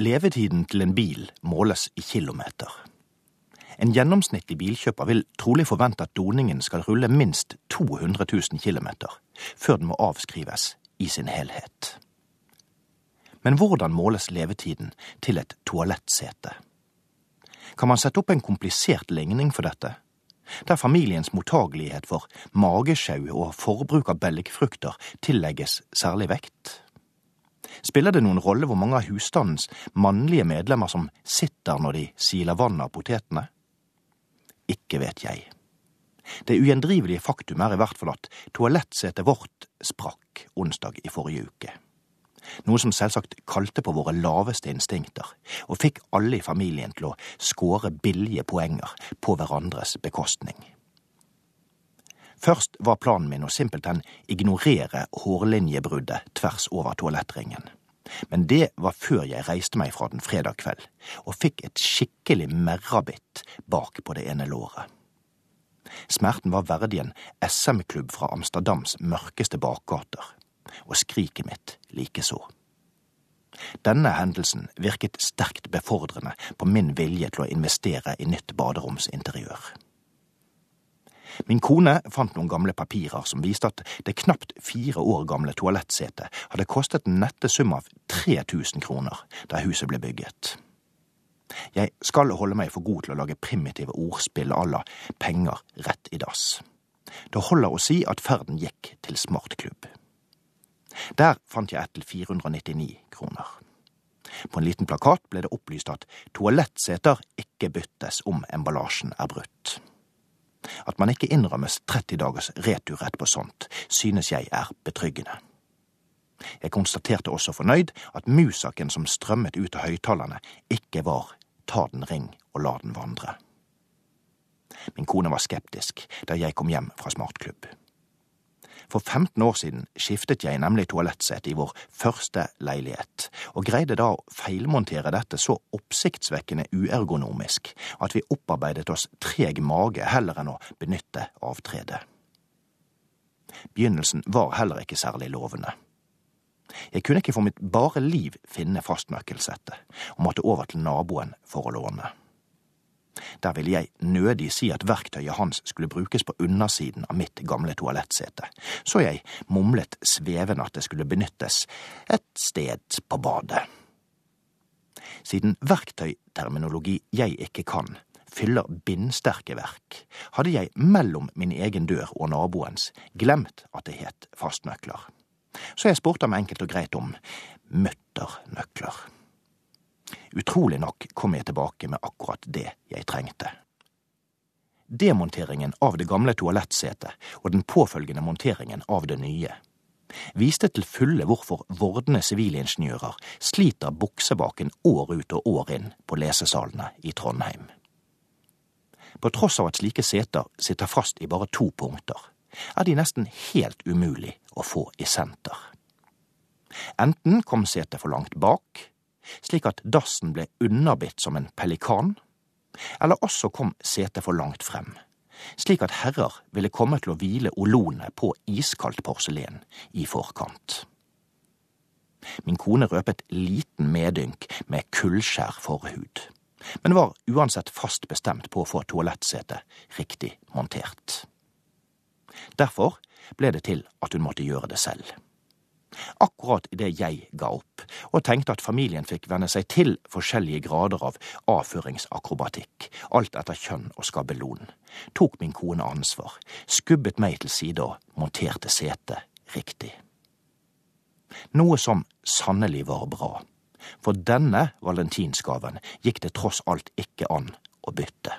levetiden til en bil måles i kilometer. En gjennomsnittlig bilkjøper vil trolig forvente at doningen skal rulle minst 200 000 km før den må avskrives i sin helhet. Men hvordan måles levetiden til et toalettsete? Kan man sette opp en komplisert ligning for dette? Der familiens mottagelighet for magesjau og forbruk av belgfrukter tillegges særlig vekt? Spiller det noen rolle hvor mange av husstandens mannlige medlemmer som sitter når de siler vann av potetene? Ikke vet jeg. Det ugjendrivelige faktum er i hvert fall at toalettsetet vårt sprakk onsdag i forrige uke. Noe som selvsagt kalte på våre laveste instinkter, og fikk alle i familien til å skåre billige poenger på hverandres bekostning. Først var planen min å simpelthen ignorere hårlinjebruddet tvers over toalettringen. Men det var før jeg reiste meg fra den fredag kveld, og fikk et skikkelig merrabitt bak på det ene låret. Smerten var verdig en SM-klubb fra Amsterdams mørkeste bakgater, og skriket mitt likeså. Denne hendelsen virket sterkt befordrende på min vilje til å investere i nytt baderomsinteriør. Min kone fant noen gamle papirer som viste at det knapt fire år gamle toalettsetet hadde kostet en nette sum av 3000 kroner da huset ble bygget. Jeg skal holde meg for god til å lage primitive ordspill à la penger rett i dass. Det holder å si at ferden gikk til smartklubb. Der fant jeg et til 499 kroner. På en liten plakat ble det opplyst at toalettseter ikke byttes om emballasjen er brutt. At man ikke innrømmes 30 dagers returrett på sånt, synes jeg er betryggende. Jeg konstaterte også fornøyd at musaken som strømmet ut av høyttalerne, ikke var ta den ring og la den vandre. Min kone var skeptisk da jeg kom hjem fra smartklubb. For 15 år siden skiftet jeg nemlig toalettsett i vår første leilighet, og greide da å feilmontere dette så oppsiktsvekkende uergonomisk at vi opparbeidet oss treg mage heller enn å benytte avtredet. Begynnelsen var heller ikke særlig lovende. Jeg kunne ikke for mitt bare liv finne fastnøkkelsettet, og måtte over til naboen for å låne. Der ville jeg nødig si at verktøyet hans skulle brukes på undersiden av mitt gamle toalettsete, så jeg mumlet svevende at det skulle benyttes et sted på badet. Siden verktøyterminologi jeg ikke kan, fyller bindsterke verk, hadde jeg mellom min egen dør og naboens glemt at det het fastnøkler. Så jeg spurte ham enkelt og greit om mutternøkler. Utrolig nok kom jeg tilbake med akkurat det jeg trengte. Demonteringen av det gamle toalettsetet og den påfølgende monteringen av det nye viste til fulle hvorfor vordende sivilingeniører sliter buksebaken år ut og år inn på lesesalene i Trondheim. På tross av at slike seter sitter fast i bare to punkter, er de nesten helt umulig å få i senter. Enten kom setet for langt bak, slik at dassen ble underbitt som en pelikan, eller også kom setet for langt frem, slik at herrer ville komme til å hvile olonet på iskaldt porselen i forkant. Min kone røpet liten medynk med kullskjær forhud, men var uansett fast bestemt på å få toalettsetet riktig montert. Derfor ble det til at hun måtte gjøre det selv akkurat idet jeg ga opp, og tenkte at familien fikk venne seg til forskjellige grader av avføringsakrobatikk, alt etter kjønn og skabelon, tok min kone ansvar, skubbet meg til side og monterte setet riktig. Noe som sannelig var bra, for denne valentinsgaven gikk det tross alt ikke an å bytte.